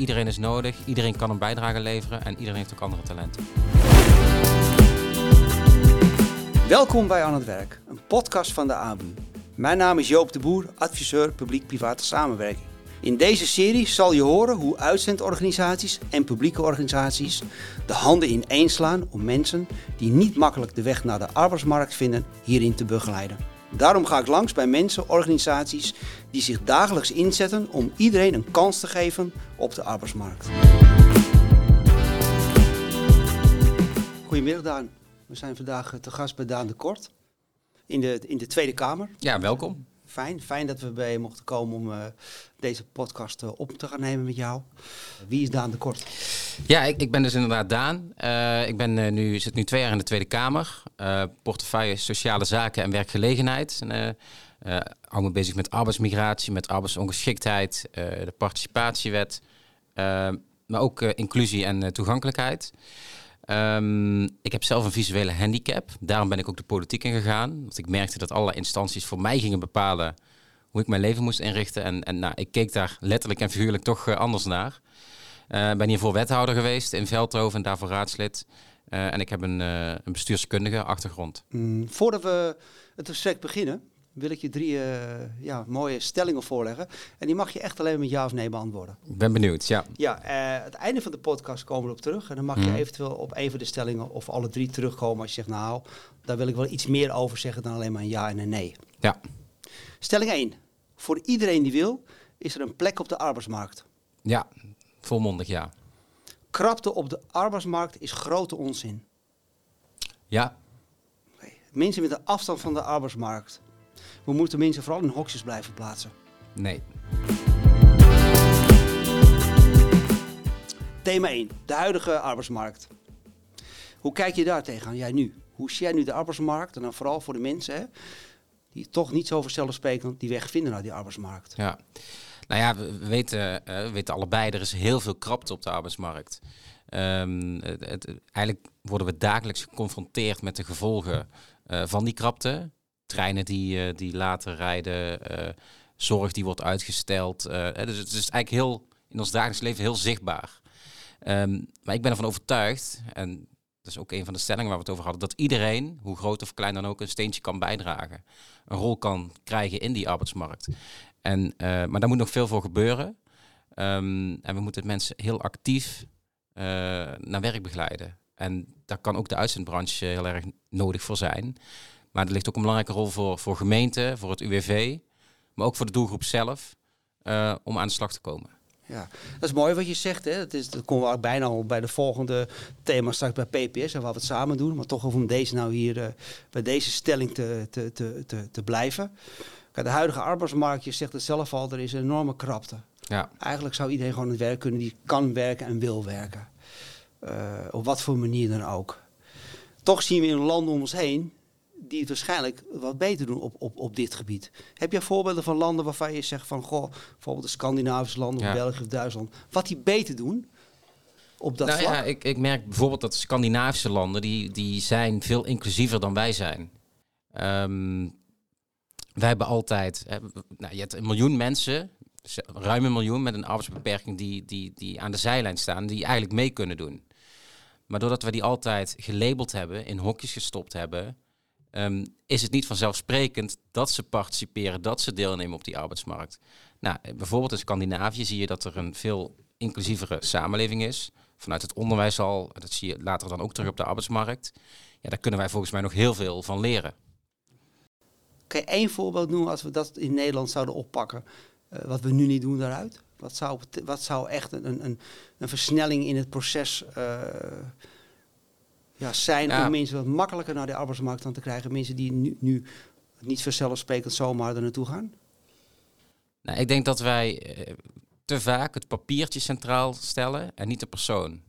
iedereen is nodig, iedereen kan een bijdrage leveren en iedereen heeft ook andere talenten. Welkom bij Aan het Werk, een podcast van de ABU. Mijn naam is Joop de Boer, adviseur publiek-private samenwerking. In deze serie zal je horen hoe uitzendorganisaties en publieke organisaties de handen ineens slaan om mensen die niet makkelijk de weg naar de arbeidsmarkt vinden hierin te begeleiden. Daarom ga ik langs bij mensen, organisaties die zich dagelijks inzetten om iedereen een kans te geven op de arbeidsmarkt. Goedemiddag Daan. We zijn vandaag te gast bij Daan de Kort in de, in de Tweede Kamer. Ja, welkom. Fijn, fijn dat we bij je mochten komen om uh, deze podcast uh, op te gaan nemen met jou. Wie is Daan de Kort? Ja, ik, ik ben dus inderdaad Daan. Uh, ik ben, nu, zit nu twee jaar in de Tweede Kamer. portefeuille Sociale Zaken en Werkgelegenheid. En, hou me bezig met arbeidsmigratie, met arbeidsongeschiktheid, de participatiewet. maar ook inclusie en toegankelijkheid. Um, ik heb zelf een visuele handicap. Daarom ben ik ook de politiek ingegaan. Want ik merkte dat alle instanties voor mij gingen bepalen hoe ik mijn leven moest inrichten. En, en nou, ik keek daar letterlijk en figuurlijk toch uh, anders naar. Ik uh, ben hiervoor wethouder geweest in Veldhoven en daarvoor raadslid. Uh, en ik heb een, een bestuurskundige achtergrond. Mm, voordat we het gesprek beginnen, wil ik je drie uh, ja, mooie stellingen voorleggen. En die mag je echt alleen met ja of nee beantwoorden. Ik ben benieuwd, ja. Ja, uh, het einde van de podcast komen we op terug. En dan mag mm. je eventueel op een van de stellingen of alle drie terugkomen als je zegt, nou, daar wil ik wel iets meer over zeggen dan alleen maar een ja en een nee. Ja. Stelling 1. Voor iedereen die wil, is er een plek op de arbeidsmarkt. Ja, volmondig ja. Krapte op de arbeidsmarkt is grote onzin. Ja. Mensen met een afstand van de arbeidsmarkt. We moeten mensen vooral in hokjes blijven plaatsen. Nee. Thema 1. De huidige arbeidsmarkt. Hoe kijk je daar tegenaan, jij nu? Hoe zie jij nu de arbeidsmarkt? En dan vooral voor de mensen hè, die toch niet zo vanzelfsprekend die weg vinden naar die arbeidsmarkt. Ja. Nou ja, we weten, uh, we weten allebei, er is heel veel krapte op de arbeidsmarkt. Um, het, het, eigenlijk worden we dagelijks geconfronteerd met de gevolgen uh, van die krapte treinen die, uh, die later rijden, uh, zorg die wordt uitgesteld. Uh, dus het is eigenlijk heel in ons dagelijks leven heel zichtbaar. Um, maar ik ben ervan overtuigd, en dat is ook een van de stellingen waar we het over hadden, dat iedereen, hoe groot of klein dan ook, een steentje kan bijdragen. Een rol kan krijgen in die arbeidsmarkt. En, maar daar moet nog veel voor gebeuren. Um, en we moeten mensen heel actief naar werk begeleiden. En daar kan ook de uitzendbranche heel erg nodig voor zijn. Maar er ligt ook een belangrijke rol voor, voor gemeenten, voor het UWV, maar ook voor de doelgroep zelf, uh, om aan de slag te komen. Ja, dat is mooi wat je zegt. Hè? Dat, is, dat komen we bijna al bij de volgende thema straks bij PPS en wat we het samen doen. Maar toch om deze nou hier uh, bij deze stelling te, te, te, te, te blijven. Kijk, de huidige arbeidsmarkt, je zegt het zelf al, er is een enorme krapte. Ja. Eigenlijk zou iedereen gewoon het werk kunnen die kan werken en wil werken. Uh, op wat voor manier dan ook. Toch zien we in landen om ons heen die het waarschijnlijk wat beter doen op, op, op dit gebied. Heb je voorbeelden van landen waarvan je zegt van, goh, bijvoorbeeld de Scandinavische landen, of België of Duitsland, wat die beter doen op dat nou vlak? Ja, ik, ik merk bijvoorbeeld dat Scandinavische landen, die, die zijn veel inclusiever dan wij zijn. Um, wij hebben altijd, hè, nou, je hebt een miljoen mensen, ruim een miljoen met een arbeidsbeperking die, die, die aan de zijlijn staan, die eigenlijk mee kunnen doen. Maar doordat we die altijd gelabeld hebben, in hokjes gestopt hebben, um, is het niet vanzelfsprekend dat ze participeren, dat ze deelnemen op die arbeidsmarkt. Nou, bijvoorbeeld in Scandinavië zie je dat er een veel inclusievere samenleving is. Vanuit het onderwijs al, dat zie je later dan ook terug op de arbeidsmarkt. Ja, daar kunnen wij volgens mij nog heel veel van leren. Kan je één voorbeeld noemen als we dat in Nederland zouden oppakken, uh, wat we nu niet doen daaruit? Wat zou, wat zou echt een, een, een versnelling in het proces uh, ja, zijn ja. om mensen wat makkelijker naar de arbeidsmarkt aan te krijgen? Mensen die nu, nu niet vanzelfsprekend zomaar er naartoe gaan? Nou, ik denk dat wij uh, te vaak het papiertje centraal stellen en niet de persoon.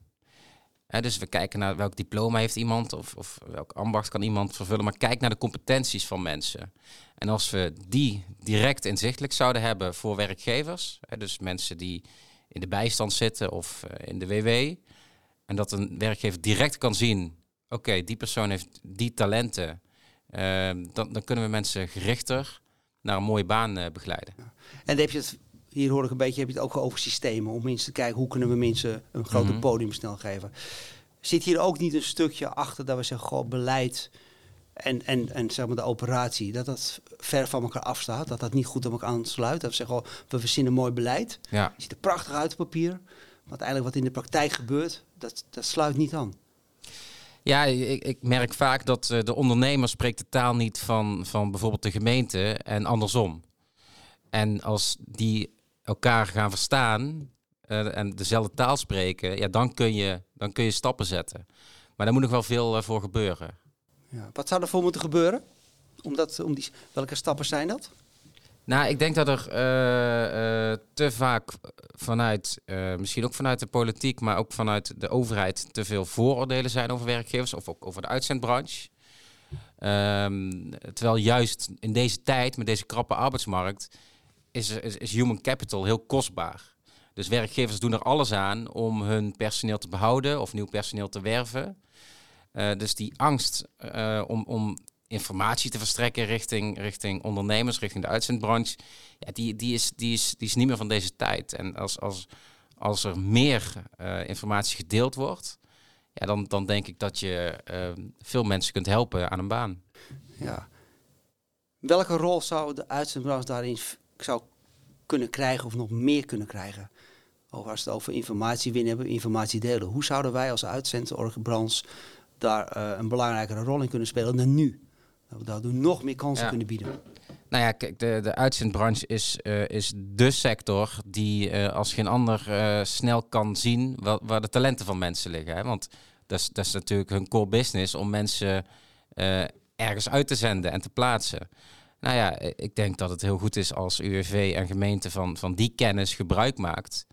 He, dus we kijken naar welk diploma heeft iemand of, of welk ambacht kan iemand vervullen, maar kijk naar de competenties van mensen. En als we die direct inzichtelijk zouden hebben voor werkgevers, he, dus mensen die in de bijstand zitten of uh, in de WW, en dat een werkgever direct kan zien okay, die persoon heeft die talenten, uh, dan, dan, kunnen we mensen gerichter naar een mooie baan uh, begeleiden. Ja. En heb je het hier hoor ik een beetje, heb je het ook over systemen. Om mensen te kijken, hoe kunnen we mensen een groter Mhm. podium snel geven. Zit hier ook niet een stukje achter dat we zeggen, goh, beleid en, en, en zeg maar de operatie, dat dat ver van elkaar afstaat. Dat dat niet goed op elkaar aansluit. Dat we zeggen, oh, we verzinnen mooi beleid. Ja. Het ziet er prachtig uit op papier. Maar uiteindelijk wat in de praktijk gebeurt, dat, dat sluit niet aan. Ja, ik, ik merk vaak dat eh, de ondernemer spreekt de taal niet van, van bijvoorbeeld de gemeente en andersom. En als die elkaar gaan verstaan eh, en dezelfde taal spreken, ja, dan, kun je, dan kun je stappen zetten. Maar daar moet nog wel veel eh, voor gebeuren. Ja. Wat zou ervoor moeten gebeuren? Om dat, om die, welke stappen zijn dat? Nou, ik denk dat er eh, eh, te vaak vanuit, eh, misschien ook vanuit de politiek, maar ook vanuit de overheid, te veel vooroordelen zijn over werkgevers of ook over de uitzendbranche. Ehm, terwijl juist in deze tijd, met deze krappe arbeidsmarkt, is, is, human capital heel kostbaar. Dus werkgevers doen er alles aan om hun personeel te behouden of nieuw personeel te werven. Dus die angst om, om informatie te verstrekken richting, richting ondernemers, richting de uitzendbranche, ja, die, die, is, die, is, die is niet meer van deze tijd. En als, als, als er meer eh, informatie gedeeld wordt, ja, dan, dan denk ik dat je eh, veel mensen kunt helpen aan een baan. Ja. Welke rol zou de uitzendbranche daarin zou kunnen krijgen of nog meer kunnen krijgen? Of als het over informatie winnen hebben, informatie delen. Hoe zouden wij als uitzendbranche daar eh, een belangrijkere rol in kunnen spelen dan nu? Dat we daardoor nog meer kansen Ja. kunnen bieden. Nou ja, kijk, de, de uitzendbranche is, eh, is de sector die eh, als geen ander eh, snel kan zien wa- waar de talenten van mensen liggen. Hè? Want dat is, dat is natuurlijk hun core business om mensen ergens uit te zenden en te plaatsen. Nou ja, ik denk dat het heel goed is als UWV en gemeente van, van die kennis gebruik maakt.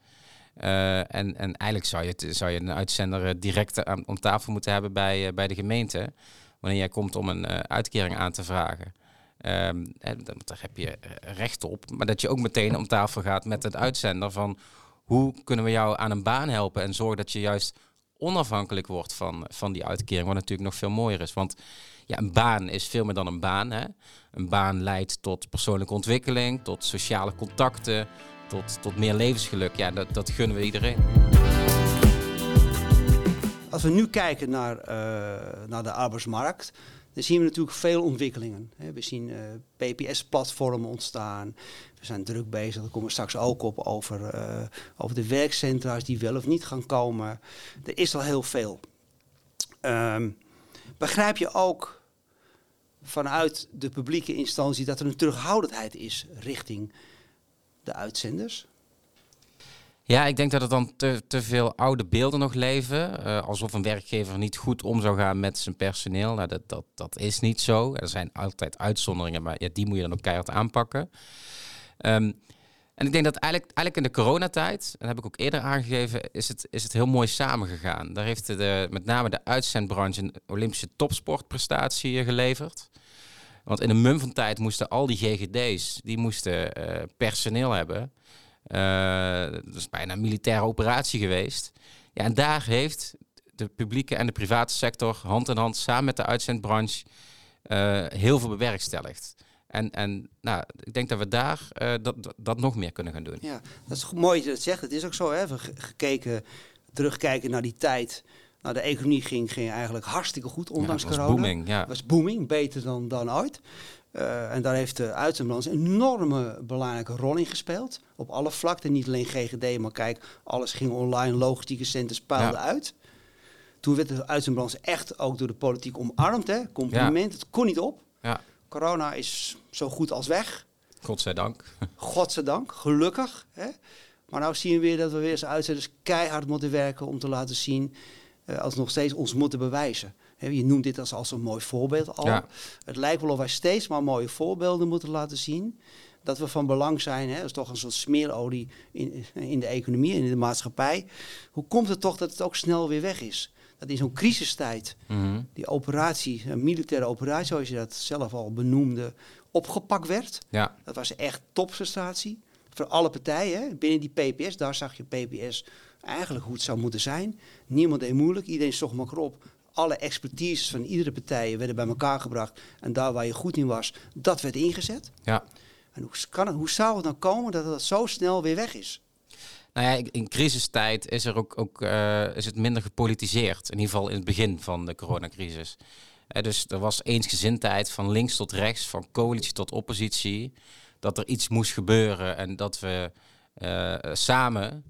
En, en eigenlijk zou je, zou je een uitzender direct aan, om tafel moeten hebben bij, bij de gemeente. Wanneer jij komt om een eh, uitkering aan te vragen. Ehm, daar heb je eh, recht op. Maar dat je ook meteen om tafel gaat met het uitzender van hoe kunnen we jou aan een baan helpen en zorgen dat je juist onafhankelijk wordt van, van die uitkering, wat natuurlijk nog veel mooier is. Want ja, een baan is veel meer dan een baan. Hè? Een baan leidt tot persoonlijke ontwikkeling, tot sociale contacten, tot, tot meer levensgeluk. Ja, dat, dat gunnen we iedereen. Als we nu kijken naar, eh, naar de arbeidsmarkt, dan zien we natuurlijk veel ontwikkelingen. We zien eh, PPS-platformen ontstaan. We zijn druk bezig, daar komen we straks ook op, over, eh, over de werkcentra's die wel of niet gaan komen. Er is al heel veel. Ehm, begrijp je ook vanuit de publieke instantie dat er een terughoudendheid is richting de uitzenders? Ja, ik denk dat er dan te, te veel oude beelden nog leven. eh, alsof een werkgever niet goed om zou gaan met zijn personeel. Nou, dat, dat, dat is niet zo. Er zijn altijd uitzonderingen, maar ja, die moet je dan ook keihard aanpakken. Ehm, en ik denk dat eigenlijk, eigenlijk in de coronatijd, en dat heb ik ook eerder aangegeven, is het, is het heel mooi samengegaan. Daar heeft de, met name de uitzendbranche een Olympische topsportprestatie eh, geleverd. Want in een mum van tijd moesten al die GGD's, die moesten eh, personeel hebben. Eh, dat is bijna een militaire operatie geweest. Ja, en daar heeft de publieke en de private sector hand in hand samen met de uitzendbranche eh, heel veel bewerkstelligd. En, en nou, ik denk dat we daar eh, dat, dat, dat nog meer kunnen gaan doen. Ja, dat is mooi dat je dat zegt. Het is ook zo, hè. We ge- gekeken, terugkijken naar die tijd. Nou, de economie ging, ging eigenlijk hartstikke goed, ondanks ja, was corona. booming. Ja. Het was booming, beter dan, dan ooit. Eh, en daar heeft de uitzendbalans een enorme belangrijke rol in gespeeld. Op alle vlakten, niet alleen GGD, maar kijk, alles ging online, logistieke centers puilden Ja. uit. Toen werd de uitzendbalans echt ook door de politiek omarmd. Hè? Compliment, het kon niet op. Ja. Corona is zo goed als weg. Godzijdank. Godzijdank, gelukkig. Hè? Maar nou zien we weer dat we weer als uitzenders keihard moeten werken om te laten zien, eh als nog steeds ons moeten bewijzen. Je noemt dit als, als een mooi voorbeeld al. Ja. Het lijkt wel of wij steeds maar mooie voorbeelden moeten laten zien. Dat we van belang zijn, hè? dat is toch een soort smeerolie in, in de economie en in de maatschappij. Hoe komt het toch dat het ook snel weer weg is? Dat in zo'n crisistijd Mhm. die operatie, een militaire operatie, zoals je dat zelf al benoemde, opgepakt werd. Ja. Dat was echt topprestatie. Voor alle partijen. hè. Binnen die PPS, daar zag je PPS eigenlijk hoe het zou moeten zijn. Niemand deed moeilijk, iedereen zocht maar op. Alle expertises van iedere partij werden bij elkaar gebracht. En daar waar je goed in was, dat werd ingezet. Ja. En hoe, kan het, hoe zou het dan komen dat het zo snel weer weg is? Nou ja, in crisistijd is, er ook, ook, uh, is het minder gepolitiseerd. In ieder geval in het begin van de coronacrisis. Uh, dus er was eensgezindheid van links tot rechts, van coalitie tot oppositie. Dat er iets moest gebeuren en dat we uh, samen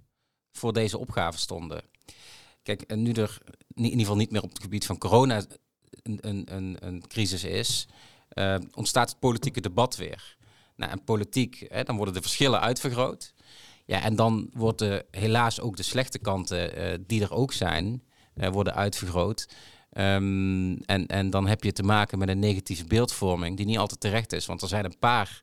voor deze opgave stonden. Kijk, en nu er in ieder geval niet meer op het gebied van corona een, een, een, een crisis is, ontstaat het politieke debat weer. Nou, en politiek, hè, dan worden de verschillen uitvergroot. Ja, en dan worden helaas ook de slechte kanten, uh, die er ook zijn, uh, worden uitvergroot. Um, en, en dan heb je te maken met een negatieve beeldvorming die niet altijd terecht is. Want er zijn een paar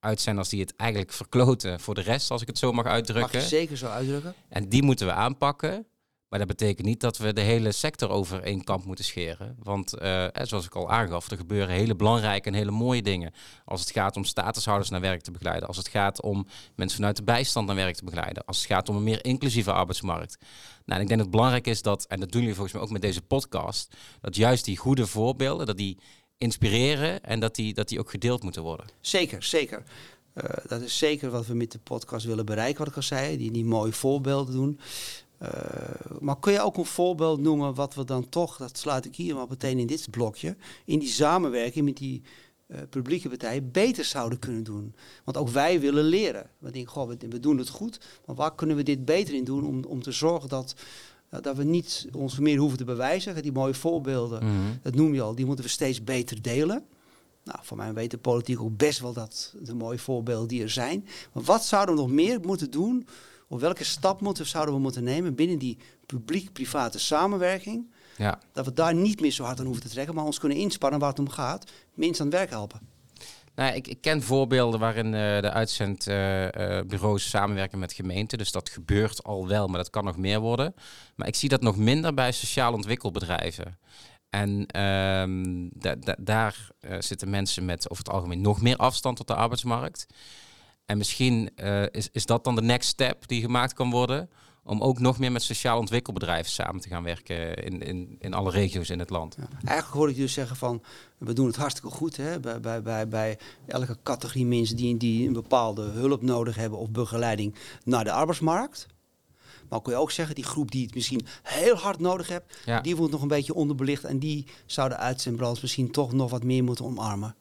uitzenders die het eigenlijk verkloten voor de rest, als ik het zo mag uitdrukken. Mag je zeker zo uitdrukken. En die moeten we aanpakken. Maar dat betekent niet dat we de hele sector over één kant moeten scheren. Want uh, zoals ik al aangaf, er gebeuren hele belangrijke en hele mooie dingen. Als het gaat om statushouders naar werk te begeleiden. Als het gaat om mensen vanuit de bijstand naar werk te begeleiden. Als het gaat om een meer inclusieve arbeidsmarkt. Nou, ik denk dat het belangrijk is dat, en dat doen jullie volgens mij ook met deze podcast, dat juist die goede voorbeelden, dat die inspireren en dat die, dat die ook gedeeld moeten worden. Zeker, zeker. Uh, dat is zeker wat we met de podcast willen bereiken, wat ik al zei. Die, die mooie voorbeelden doen. Uh, maar kun je ook een voorbeeld noemen wat we dan toch, dat sluit ik hier maar meteen in dit blokje, in die samenwerking met die uh, publieke partijen beter zouden kunnen doen. Want ook wij willen leren. We denken, goh, we, we, doen het goed, maar waar kunnen we dit beter in doen om, om te zorgen dat, uh, dat we niet ons meer hoeven te bewijzen. Die mooie voorbeelden, mm -hmm. dat noem je al, die moeten we steeds beter delen. Nou, voor mij weet de politiek ook best wel dat de mooie voorbeelden die er zijn. Maar wat zouden we nog meer moeten doen of welke stap moeten, zouden we moeten nemen binnen die publiek-private samenwerking? Ja. Dat we daar niet meer zo hard aan hoeven te trekken, maar ons kunnen inspannen waar het om gaat. Mensen aan het werk helpen. Nou, ik, ik ken voorbeelden waarin uh, de uitzendbureaus uh, uh, samenwerken met gemeenten. Dus dat gebeurt al wel, maar dat kan nog meer worden. Maar ik zie dat nog minder bij sociaal ontwikkelbedrijven. En um, da da daar uh, zitten mensen met over het algemeen nog meer afstand tot de arbeidsmarkt. En misschien uh, is, is dat dan de next step die gemaakt kan worden. Om ook nog meer met sociaal ontwikkelbedrijven samen te gaan werken in, in, in alle regio's in het land. Ja. Eigenlijk hoor ik dus zeggen van we doen het hartstikke goed hè, bij, bij, bij, bij elke categorie mensen die, die een bepaalde hulp nodig hebben of begeleiding naar de arbeidsmarkt. Maar kun je ook zeggen, die groep die het misschien heel hard nodig hebt, ja. die wordt nog een beetje onderbelicht. En die zouden uitzendbrands misschien toch nog wat meer moeten omarmen.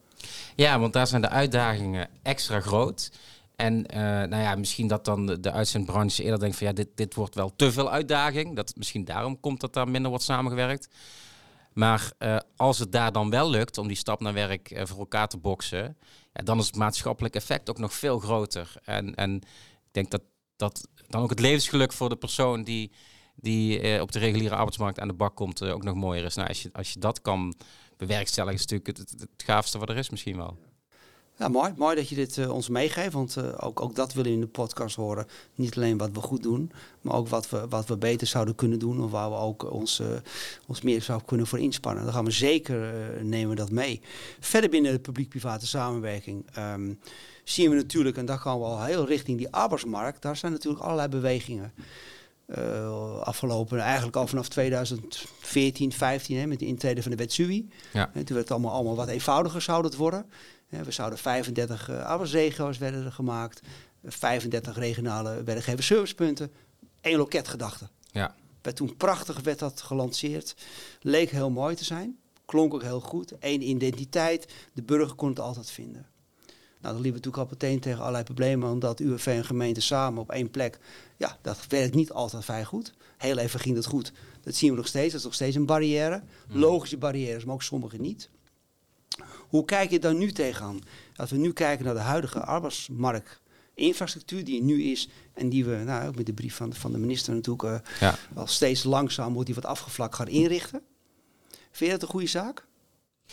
Ja, want daar zijn de uitdagingen extra groot. En uh, nou ja, misschien dat dan de, uitzendbranche eerder denkt van ja, dit, dit wordt wel te veel uitdaging. Dat misschien daarom komt dat daar minder wordt samengewerkt. Maar uh, als het daar dan wel lukt om die stap naar werk uh, voor elkaar te boksen, ja, dan is het maatschappelijk effect ook nog veel groter. En, en ik denk dat, dat dan ook het levensgeluk voor de persoon die, die op de reguliere arbeidsmarkt aan de bak komt ook nog mooier is. Nou, als je, als je dat kan bewerkstelligen, is natuurlijk het, gaafste wat er is misschien wel. Ja, mooi. Mooi dat je dit uh, ons meegeeft, want uh, ook, ook dat willen we in de podcast horen. Niet alleen wat we goed doen, maar ook wat we, wat we beter zouden kunnen doen of waar we ook ons, uh, ons meer zouden kunnen voor inspannen. Dan gaan we zeker, nemen dat mee. Verder binnen de publiek-private samenwerking um, zien we natuurlijk, en daar gaan we al heel richting die arbeidsmarkt, daar zijn natuurlijk allerlei bewegingen. Uh, afgelopen, eigenlijk al vanaf 2014, 15, hè, met de intrede van de wet SUI. Ja. En toen werd het allemaal, allemaal wat eenvoudiger zou het worden. Ja, we zouden 35 uh, arbeidsregio's werden er gemaakt, 35 regionale werkgeverservicepunten, één loketgedachte. Ja. Werd toen prachtig werd dat gelanceerd, leek heel mooi te zijn, klonk ook heel goed. Eén identiteit, de burger kon het altijd vinden. Nou, dan liepen we natuurlijk al meteen tegen allerlei problemen, omdat UWV en gemeente samen op één plek, ja, dat werkt niet altijd vrij goed. Heel even ging dat goed. Dat zien we nog steeds, dat is nog steeds een barrière. Logische barrières, maar ook sommige niet. Hoe kijk je daar nu tegenaan? Als we nu kijken naar de huidige arbeidsmarktinfrastructuur die er nu is en die we, nou, ook met de brief van, van de minister natuurlijk, uh, ja. al steeds langzaam wordt die wat afgevlakt gaan inrichten. Vind je dat een goede zaak?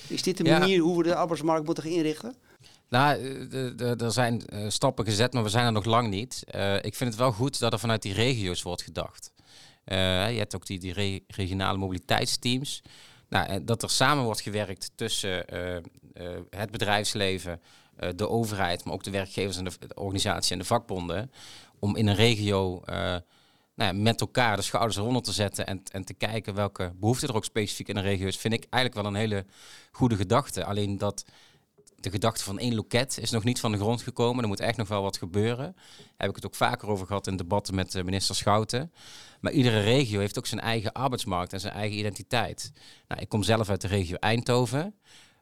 Is dit de manier ja. hoe we de arbeidsmarkt moeten gaan inrichten? Nou, er zijn uh, stappen gezet, maar we zijn er nog lang niet. Uh, ik vind het wel goed dat er vanuit die regio's wordt gedacht. Je hebt ook die, die re regionale mobiliteitsteams. Nou, dat er samen wordt gewerkt tussen het bedrijfsleven, de overheid, maar ook de werkgevers en de, de organisatie en de vakbonden. Om in een regio nou ja, met elkaar de schouders eronder te zetten en, en te kijken welke behoeften er ook specifiek in een regio is, vind ik eigenlijk wel een hele goede gedachte. Alleen dat de gedachte van één loket is nog niet van de grond gekomen. Er moet echt nog wel wat gebeuren. Daar heb ik het ook vaker over gehad in debatten met uh, minister Schouten. Maar iedere regio heeft ook zijn eigen arbeidsmarkt en zijn eigen identiteit. Nou, ik kom zelf uit de regio Eindhoven.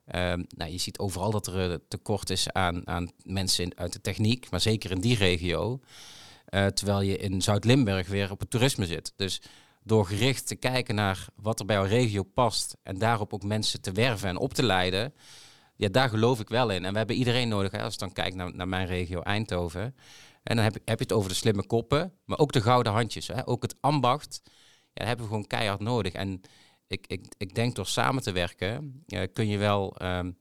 Ehm, nou, je ziet overal dat er tekort is aan, aan mensen uit de techniek, maar zeker in die regio. Uh, terwijl je in Zuid-Limburg weer op het toerisme zit. Dus door gericht te kijken naar wat er bij jouw regio past en daarop ook mensen te werven en op te leiden, ja, daar geloof ik wel in. En we hebben iedereen nodig. Hè, als ik dan kijk naar, naar mijn regio Eindhoven. En dan heb, heb je het over de slimme koppen, maar ook de gouden handjes. Hè, ook het ambacht. Ja, hebben we gewoon keihard nodig. En ik, ik, ik denk door samen te werken uh, kun je wel um,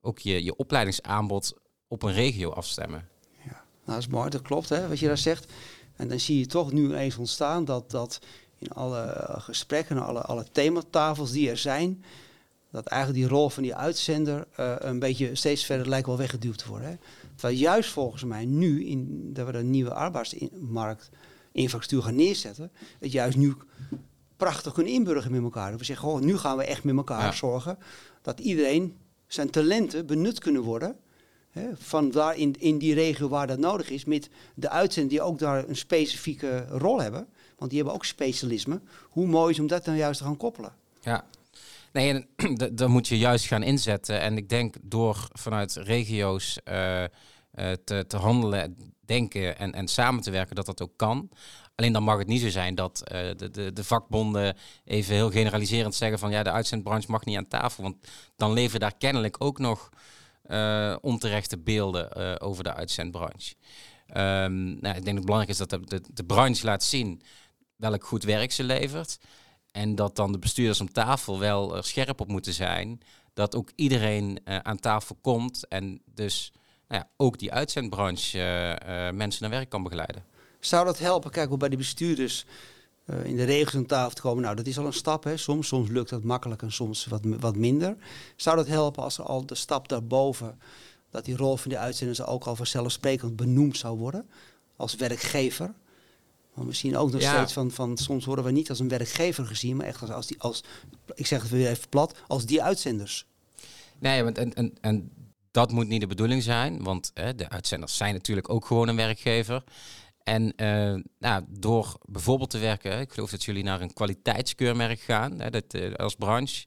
ook je, je opleidingsaanbod op een regio afstemmen. Ja, nou, dat is mooi, dat klopt hè, wat je daar zegt. En dan zie je toch nu eens ontstaan dat, dat in alle gesprekken, alle, alle thematafels die er zijn, dat eigenlijk die rol van die uitzender uh, een beetje steeds verder lijkt wel weggeduwd te worden. Hè. Terwijl juist volgens mij nu, in, dat we een nieuwe arbeidsmarkt infrastructuur gaan neerzetten, het juist nu prachtig kunnen inburgen met elkaar. We zeggen, oh, nu gaan we echt met elkaar zorgen dat iedereen zijn talenten benut kunnen worden. Hè, van daar in, in die regio waar dat nodig is, met de uitzenders die ook daar een specifieke rol hebben. Want die hebben ook specialisme. Hoe mooi is om dat dan juist te gaan koppelen. Ja, Nee, en daar moet je juist gaan inzetten. En ik denk door vanuit regio's uh, uh, te, te handelen, denken en, en samen te werken, dat dat ook kan. Alleen dan mag het niet zo zijn dat uh, de, de, de vakbonden even heel generaliserend zeggen van ja, de uitzendbranche mag niet aan tafel. Want dan leven daar kennelijk ook nog onterechte beelden over de uitzendbranche. Um, nou, ik denk dat het belangrijk is dat de, de branche laat zien welk goed werk ze levert. En dat dan de bestuurders om tafel wel er scherp op moeten zijn. Dat ook iedereen uh, aan tafel komt en dus nou ja, ook die uitzendbranche uh, mensen naar werk kan begeleiden. Zou dat helpen? Kijk, hoe bij de bestuurders in de regels aan tafel te komen. Nou, dat is al een stap. Hè. Soms, soms lukt dat makkelijk en soms wat, wat minder. Zou dat helpen als er al de stap daarboven, dat die rol van die uitzenders ook al vanzelfsprekend benoemd zou worden als werkgever? Maar misschien ook nog steeds van, van, soms worden we niet als een werkgever gezien, maar echt als, als die, als, ik zeg het weer even plat, als die uitzenders. Nee, want en, en, en dat moet niet de bedoeling zijn, want hè, de uitzenders zijn natuurlijk ook gewoon een werkgever. En uh, nou, door bijvoorbeeld te werken, ik geloof dat jullie naar een kwaliteitskeurmerk gaan, hè, dat, uh, als branche.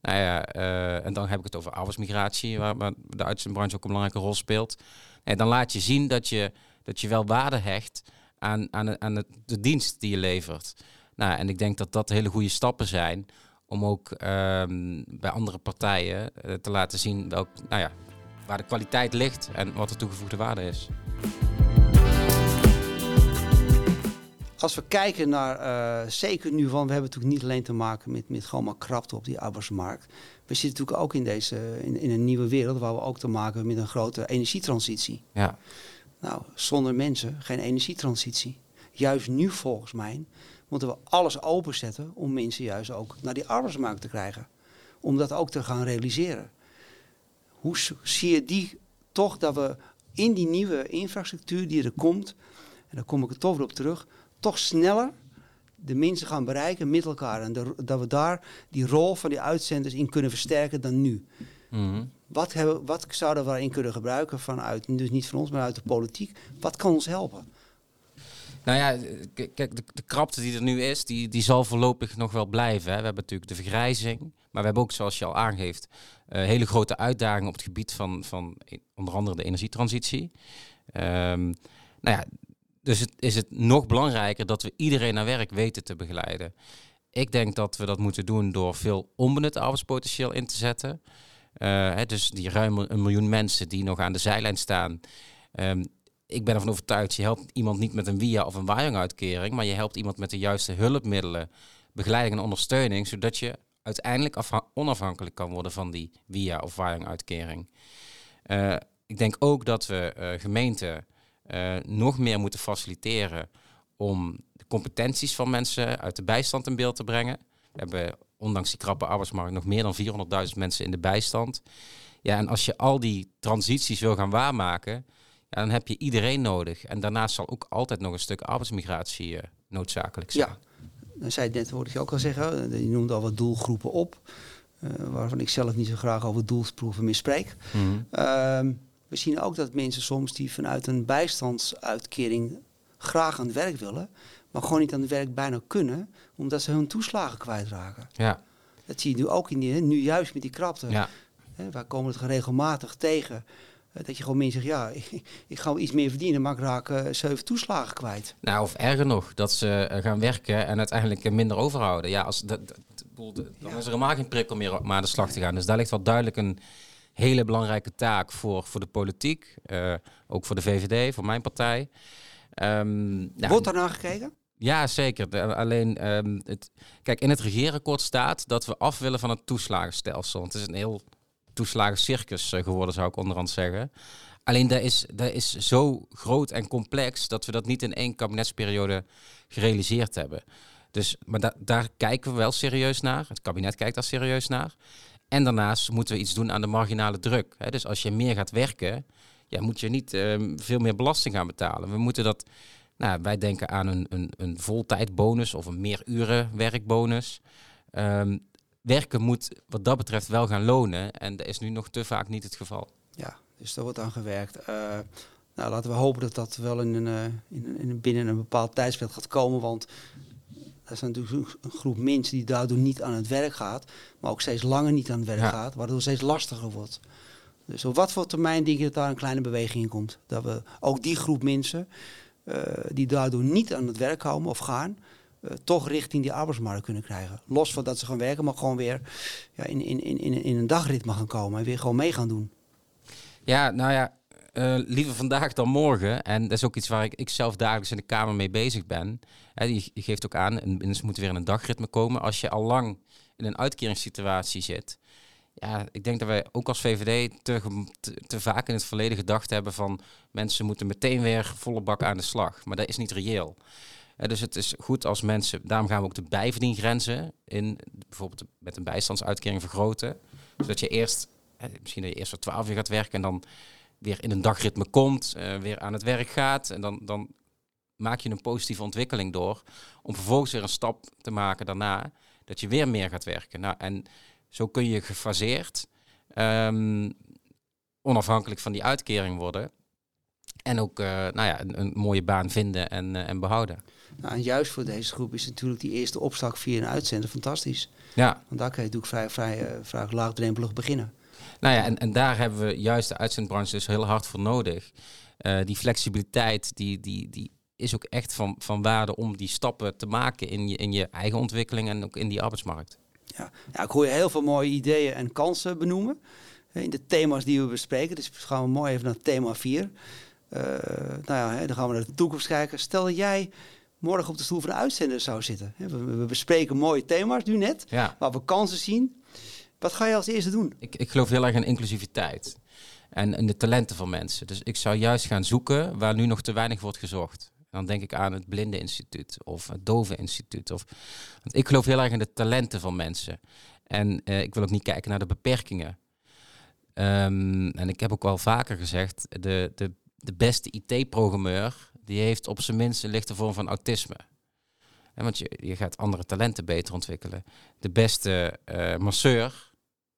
Nou ja, uh, en dan heb ik het over arbeidsmigratie, waar, waar de uitzendbranche ook een belangrijke rol speelt. En dan laat je zien dat je, dat je wel waarde hecht aan, aan, aan het, de dienst die je levert. Nou, en ik denk dat dat hele goede stappen zijn om ook ehm, bij andere partijen uh, te laten zien welk, nou ja, waar de kwaliteit ligt en wat de toegevoegde waarde is. Als we kijken naar, uh, zeker nu van, we hebben natuurlijk niet alleen te maken met, met gewoon maar krapte op die arbeidsmarkt. We zitten natuurlijk ook in, deze, in, in een nieuwe wereld waar we ook te maken hebben met een grote energietransitie. Ja. Nou, zonder mensen geen energietransitie. Juist nu volgens mij moeten we alles openzetten om mensen juist ook naar die arbeidsmarkt te krijgen. Om dat ook te gaan realiseren. Hoe zie je die toch dat we in die nieuwe infrastructuur die er komt, en daar kom ik er toch weer op terug, toch sneller de mensen gaan bereiken met elkaar. En dat we daar die rol van die uitzenders in kunnen versterken dan nu. Mm wat, hebben, wat zouden we daarin kunnen gebruiken vanuit, dus niet van ons, maar uit de politiek? Wat kan ons helpen? Nou ja, kijk, de, de, krapte die er nu is, die, die zal voorlopig nog wel blijven. Hè. We hebben natuurlijk de vergrijzing, maar we hebben ook, zoals je al aangeeft, uh, hele grote uitdagingen op het gebied van, van onder andere de energietransitie. Um, nou ja, dus het, is het nog belangrijker dat we iedereen naar werk weten te begeleiden. Ik denk dat we dat moeten doen door veel onbenut arbeidspotentieel in te zetten. Uh, dus die ruim een miljoen mensen die nog aan de zijlijn staan. Um, ik ben ervan overtuigd, je helpt iemand niet met een via of een waaringuitkering, maar je helpt iemand met de juiste hulpmiddelen, begeleiding en ondersteuning, zodat je uiteindelijk onafhankelijk kan worden van die via of waaringuitkering. Uh, ik denk ook dat we uh, gemeenten nog meer moeten faciliteren om de competenties van mensen uit de bijstand in beeld te brengen. We hebben ondanks die krappe arbeidsmarkt, nog meer dan 400.000 mensen in de bijstand. Ja, en als je al die transities wil gaan waarmaken, ja, dan heb je iedereen nodig. En daarnaast zal ook altijd nog een stuk arbeidsmigratie uh, noodzakelijk zijn. Ja, dan zei het net, hoorde ik je ook al zeggen, je noemde al wat doelgroepen op. waarvan ik zelf niet zo graag over doelsproeven meer spreek. Mhm. Ehm, we zien ook dat mensen soms die vanuit een bijstandsuitkering graag aan het werk willen, maar gewoon niet aan het werk bijna kunnen, omdat ze hun toeslagen kwijtraken. Ja, Dat zie je nu ook in die, nu juist met die krapte. ja. Hè, wij komen het regelmatig tegen. eh, dat je gewoon mensen zegt, ja, ik, ik ga wel iets meer verdienen, maar ik raak eh, zeven toeslagen kwijt. Nou, of erger nog, dat ze eh, gaan werken en uiteindelijk minder overhouden. Ja, als, dat, dan Ja. is er helemaal geen prikkel meer om aan de slag te gaan. Dus daar ligt wel duidelijk een hele belangrijke taak voor, voor de politiek. ook voor de VVD, voor mijn partij. Ehm, ja, Wordt daar naar gekeken? Ja, zeker. Alleen, ehm, het, kijk, in het regeerakkoord staat dat we af willen van het toeslagenstelsel. Want het is een heel toeslagencircus eh, geworden, zou ik onderhand zeggen. Alleen dat is, dat is zo groot en complex dat we dat niet in één kabinetsperiode gerealiseerd hebben. Dus, maar da- daar kijken we wel serieus naar. Het kabinet kijkt daar serieus naar. En daarnaast moeten we iets doen aan de marginale druk. Dus als je meer gaat werken, ja, moet je niet ehm, veel meer belasting gaan betalen. We moeten dat nou, wij denken aan een, een, een voltijdbonus of een meer uren werkbonus. Ehm, werken moet wat dat betreft wel gaan lonen. En dat is nu nog te vaak niet het geval. Ja, dus daar wordt aan gewerkt. Eh, nou, laten we hopen dat dat wel in een, eh, in een, in binnen een bepaald tijdsveld gaat komen. Want er is natuurlijk een groep mensen die daardoor niet aan het werk gaat. Maar ook steeds langer niet aan het werk Ja. gaat. Waardoor het steeds lastiger wordt. Dus op wat voor termijn denk je dat daar een kleine beweging in komt? Dat we ook die groep mensen eh, die daardoor niet aan het werk komen of gaan... eh, toch richting die arbeidsmarkt kunnen krijgen. Los van dat ze gaan werken, maar gewoon weer ja, in, in, in, in een dagritme gaan komen. En weer gewoon mee gaan doen. Ja, nou ja, eh, liever vandaag dan morgen. En dat is ook iets waar ik, ik zelf dagelijks in de Kamer mee bezig ben. Hè, je geeft ook aan, mensen moeten weer in een dagritme komen. Als je al lang in een uitkeringssituatie zit. Ja, ik denk dat wij ook als VVD te, te, vaak in het verleden gedacht hebben van mensen moeten meteen weer volle bak aan de slag. Maar dat is niet reëel. Eh, dus het is goed als mensen, daarom gaan we ook de bijverdiengrenzen in bijvoorbeeld met een bijstandsuitkering vergroten. Zodat je eerst, eh, misschien dat je eerst voor 12 uur gaat werken en dan weer in een dagritme komt, eh, weer aan het werk gaat. En dan, dan maak je een positieve ontwikkeling door. Om vervolgens weer een stap te maken daarna, dat je weer meer gaat werken. Nou, en zo kun je gefaseerd, ehm, onafhankelijk van die uitkering worden. En ook eh, nou ja, een, een mooie baan vinden en, eh, en behouden. Nou, en juist voor deze groep is natuurlijk die eerste opstap via een uitzender fantastisch. Ja, Want daar kan je natuurlijk vrij, vrij, eh, vrij laagdrempelig beginnen. Nou ja, en, en daar hebben we juist de uitzendbranche dus heel hard voor nodig. Die flexibiliteit, die, die, die is ook echt van, van waarde om die stappen te maken in je, in je eigen ontwikkeling en ook in die arbeidsmarkt. Ja. ja, ik hoor je heel veel mooie ideeën en kansen benoemen. In de thema's die we bespreken. Dus gaan we mooi even naar thema 4. Eh, nou ja, hè, dan gaan we naar de toekomst kijken. Stel dat jij morgen op de stoel van de uitzender zou zitten. We bespreken mooie thema's nu net, Ja, waar we kansen zien. Wat ga je als eerste doen? ik, ik geloof heel erg in inclusiviteit en in de talenten van mensen. Dus ik zou juist gaan zoeken waar nu nog te weinig wordt gezocht. Dan denk ik aan het Blindeninstituut of het Doveninstituut. Of, want ik geloof heel erg in de talenten van mensen. En eh, ik wil ook niet kijken naar de beperkingen. Ehm, en ik heb ook wel vaker gezegd, de, de, de beste IT-programmeur, die heeft op zijn minst een lichte vorm van autisme. En want je, je gaat andere talenten beter ontwikkelen. De beste eh, masseur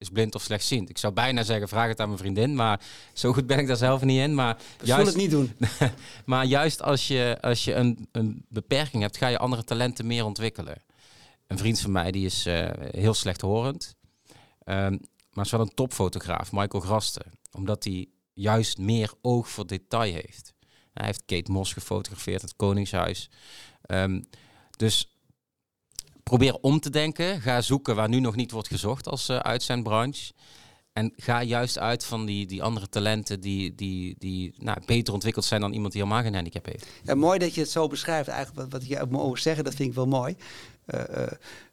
is blind of slechtziend. Ik zou bijna zeggen, vraag het aan mijn vriendin, maar zo goed ben ik daar zelf niet in. Maar We zullen het niet doen. maar juist als je, als je een, een beperking hebt, ga je andere talenten meer ontwikkelen. Een vriend van mij die is eh, heel slechthorend, ehm, maar is wel een topfotograaf, Michael Grasten. Omdat hij juist meer oog voor detail heeft. Hij heeft Kate Moss gefotografeerd, het Koningshuis. Ehm, dus probeer om te denken. Ga zoeken waar nu nog niet wordt gezocht als uh, uitzendbranche. En ga juist uit van die, die andere talenten die, die, die nou, beter ontwikkeld zijn dan iemand die helemaal geen handicap heeft. Ja, mooi dat je het zo beschrijft. Eigenlijk wat, wat je ook over zeggen, dat vind ik wel mooi. Uh, uh,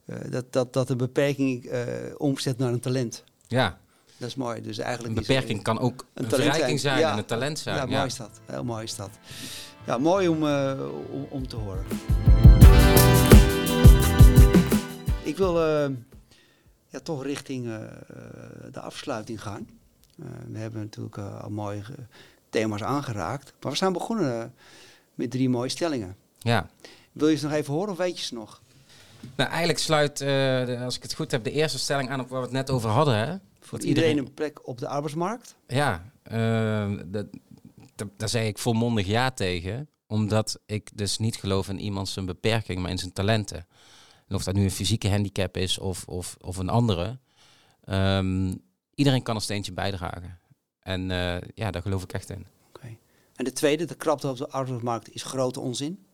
uh, dat, dat, dat een beperking omzet naar een talent. Ja. Dat is mooi. Dus eigenlijk een beperking kan ook een, een verrijking zijn, ja. en een talent zijn. Ja, Ja, mooi is dat. Heel mooi is dat. Ja, mooi om, om, om te horen. Ik wil ja, toch richting de afsluiting gaan. Uh, we hebben natuurlijk al mooie thema's aangeraakt. Maar we zijn begonnen met drie mooie stellingen. Ja. Wil je ze nog even horen of weet je ze nog? Nou, eigenlijk sluit, uh, als ik het goed heb, de eerste stelling aan op waar we het net over hadden. Hè? Voor iedereen, iedereen, een plek op de arbeidsmarkt? Ja, uh, dat, daar zei ik volmondig ja tegen. Omdat ik dus niet geloof in iemand zijn beperking, maar in zijn talenten. En of dat nu een fysieke handicap is of, of, of een andere. Um, iedereen kan een steentje bijdragen. En uh, ja, daar geloof ik echt in. Okay. En de tweede, de krapte op de arbeidsmarkt, is grote onzin?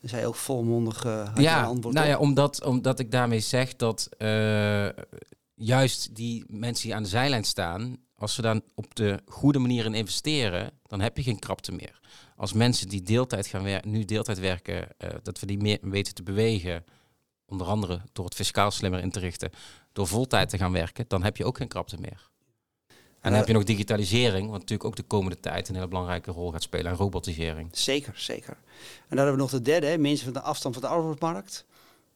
Dus hij ook volmondig uh, ja, antwoord nou ja, omdat, omdat ik daarmee zeg dat uh, juist die mensen die aan de zijlijn staan, als ze dan op de goede manier in investeren, dan heb je geen krapte meer. Als mensen die deeltijd gaan werken, nu deeltijd werken, uh, dat we die meer weten te bewegen, onder andere door het fiscaal slimmer in te richten, door voltijd te gaan werken, dan heb je ook geen krapte meer. En dan heb je nog digitalisering, wat natuurlijk ook de komende tijd een hele belangrijke rol gaat spelen, en robotisering. Zeker, zeker. En dan hebben we nog de derde, hè, mensen van de afstand van de arbeidsmarkt.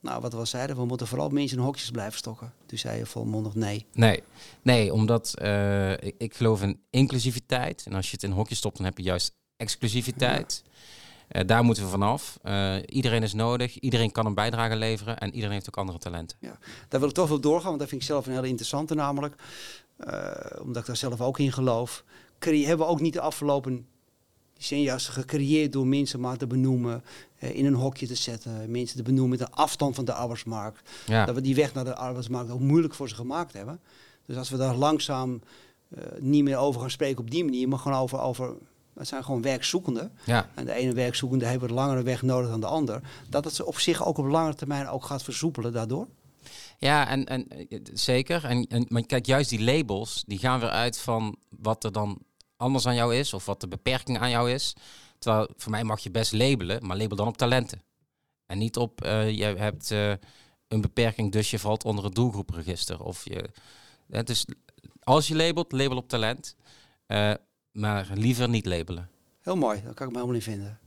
Nou, wat we zeiden, we moeten vooral mensen in hokjes blijven stokken. Toen zei je volmondig nee. Nee, nee omdat uh, ik, ik, geloof in inclusiviteit. En als je het in hokjes stopt, dan heb je juist exclusiviteit. Daar moeten we vanaf. Uh, iedereen is nodig, iedereen kan een bijdrage leveren en iedereen heeft ook andere talenten. Ja, daar wil ik toch wel doorgaan, want dat vind ik zelf een hele interessante namelijk. omdat ik daar zelf ook in geloof. Hebben we ook niet de afgelopen die zijn juist gecreëerd door mensen maar te benoemen, eh, in een hokje te zetten, mensen te benoemen met de afstand van de arbeidsmarkt. Dat we die weg naar de arbeidsmarkt ook moeilijk voor ze gemaakt hebben. Dus als we daar langzaam uh, niet meer over gaan spreken op die manier, maar gewoon over, over het zijn gewoon werkzoekenden. Ja. En de ene werkzoekende heeft een langere weg nodig dan de ander. Dat het ze op zich ook op langere termijn ook gaat versoepelen daardoor. Ja, en, en zeker. En, en, maar kijk, juist die labels, die gaan weer uit van wat er dan anders aan jou is of wat de beperking aan jou is. Terwijl voor mij mag je best labelen, maar label dan op talenten. En niet op uh, je hebt uh, een beperking, dus je valt onder het doelgroepregister. Of je, het is, als je labelt, label op talent. Uh, maar liever niet labelen. Heel mooi, daar kan ik me helemaal in vinden.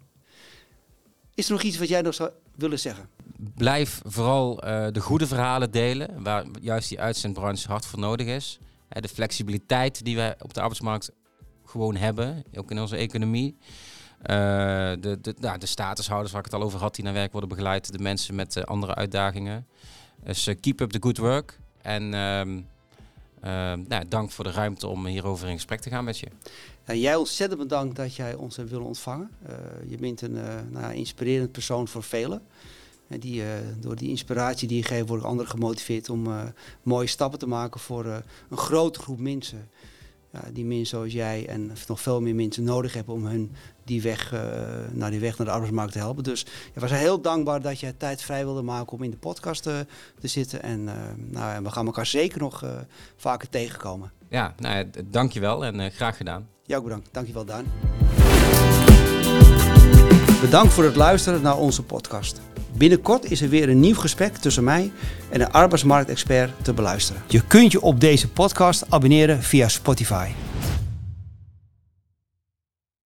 Is er nog iets wat jij nog zou willen zeggen? Blijf vooral de goede verhalen delen, waar juist die uitzendbranche hard voor nodig is. de flexibiliteit die we op de arbeidsmarkt gewoon hebben, ook in onze economie. Uh, de, de, nou, de statushouders waar ik het al over had, die naar werk worden begeleid. De mensen met andere uitdagingen. Dus keep up the good work. En ehm, nou, dank voor de ruimte om hierover in gesprek te gaan met je. jij ontzettend bedankt dat jij ons hebt willen ontvangen. je bent een nou, inspirerend persoon voor velen. En die, door die inspiratie die je geeft, worden anderen gemotiveerd om mooie stappen te maken voor een grote groep mensen die mensen zoals jij en nog veel meer mensen nodig hebben om hun die weg, uh, naar die weg naar de arbeidsmarkt te helpen. Dus ja, we zijn heel dankbaar dat je tijd vrij wilde maken om in de podcast te, te zitten. En uh, nou, we gaan elkaar zeker nog vaker tegenkomen. Ja, nou, dankjewel en graag gedaan. Jou ook bedankt. Dankjewel Daan. Bedankt voor het luisteren naar onze podcast. Binnenkort is er weer een nieuw gesprek tussen mij en een arbeidsmarktexpert te beluisteren. Je kunt je op deze podcast abonneren via Spotify.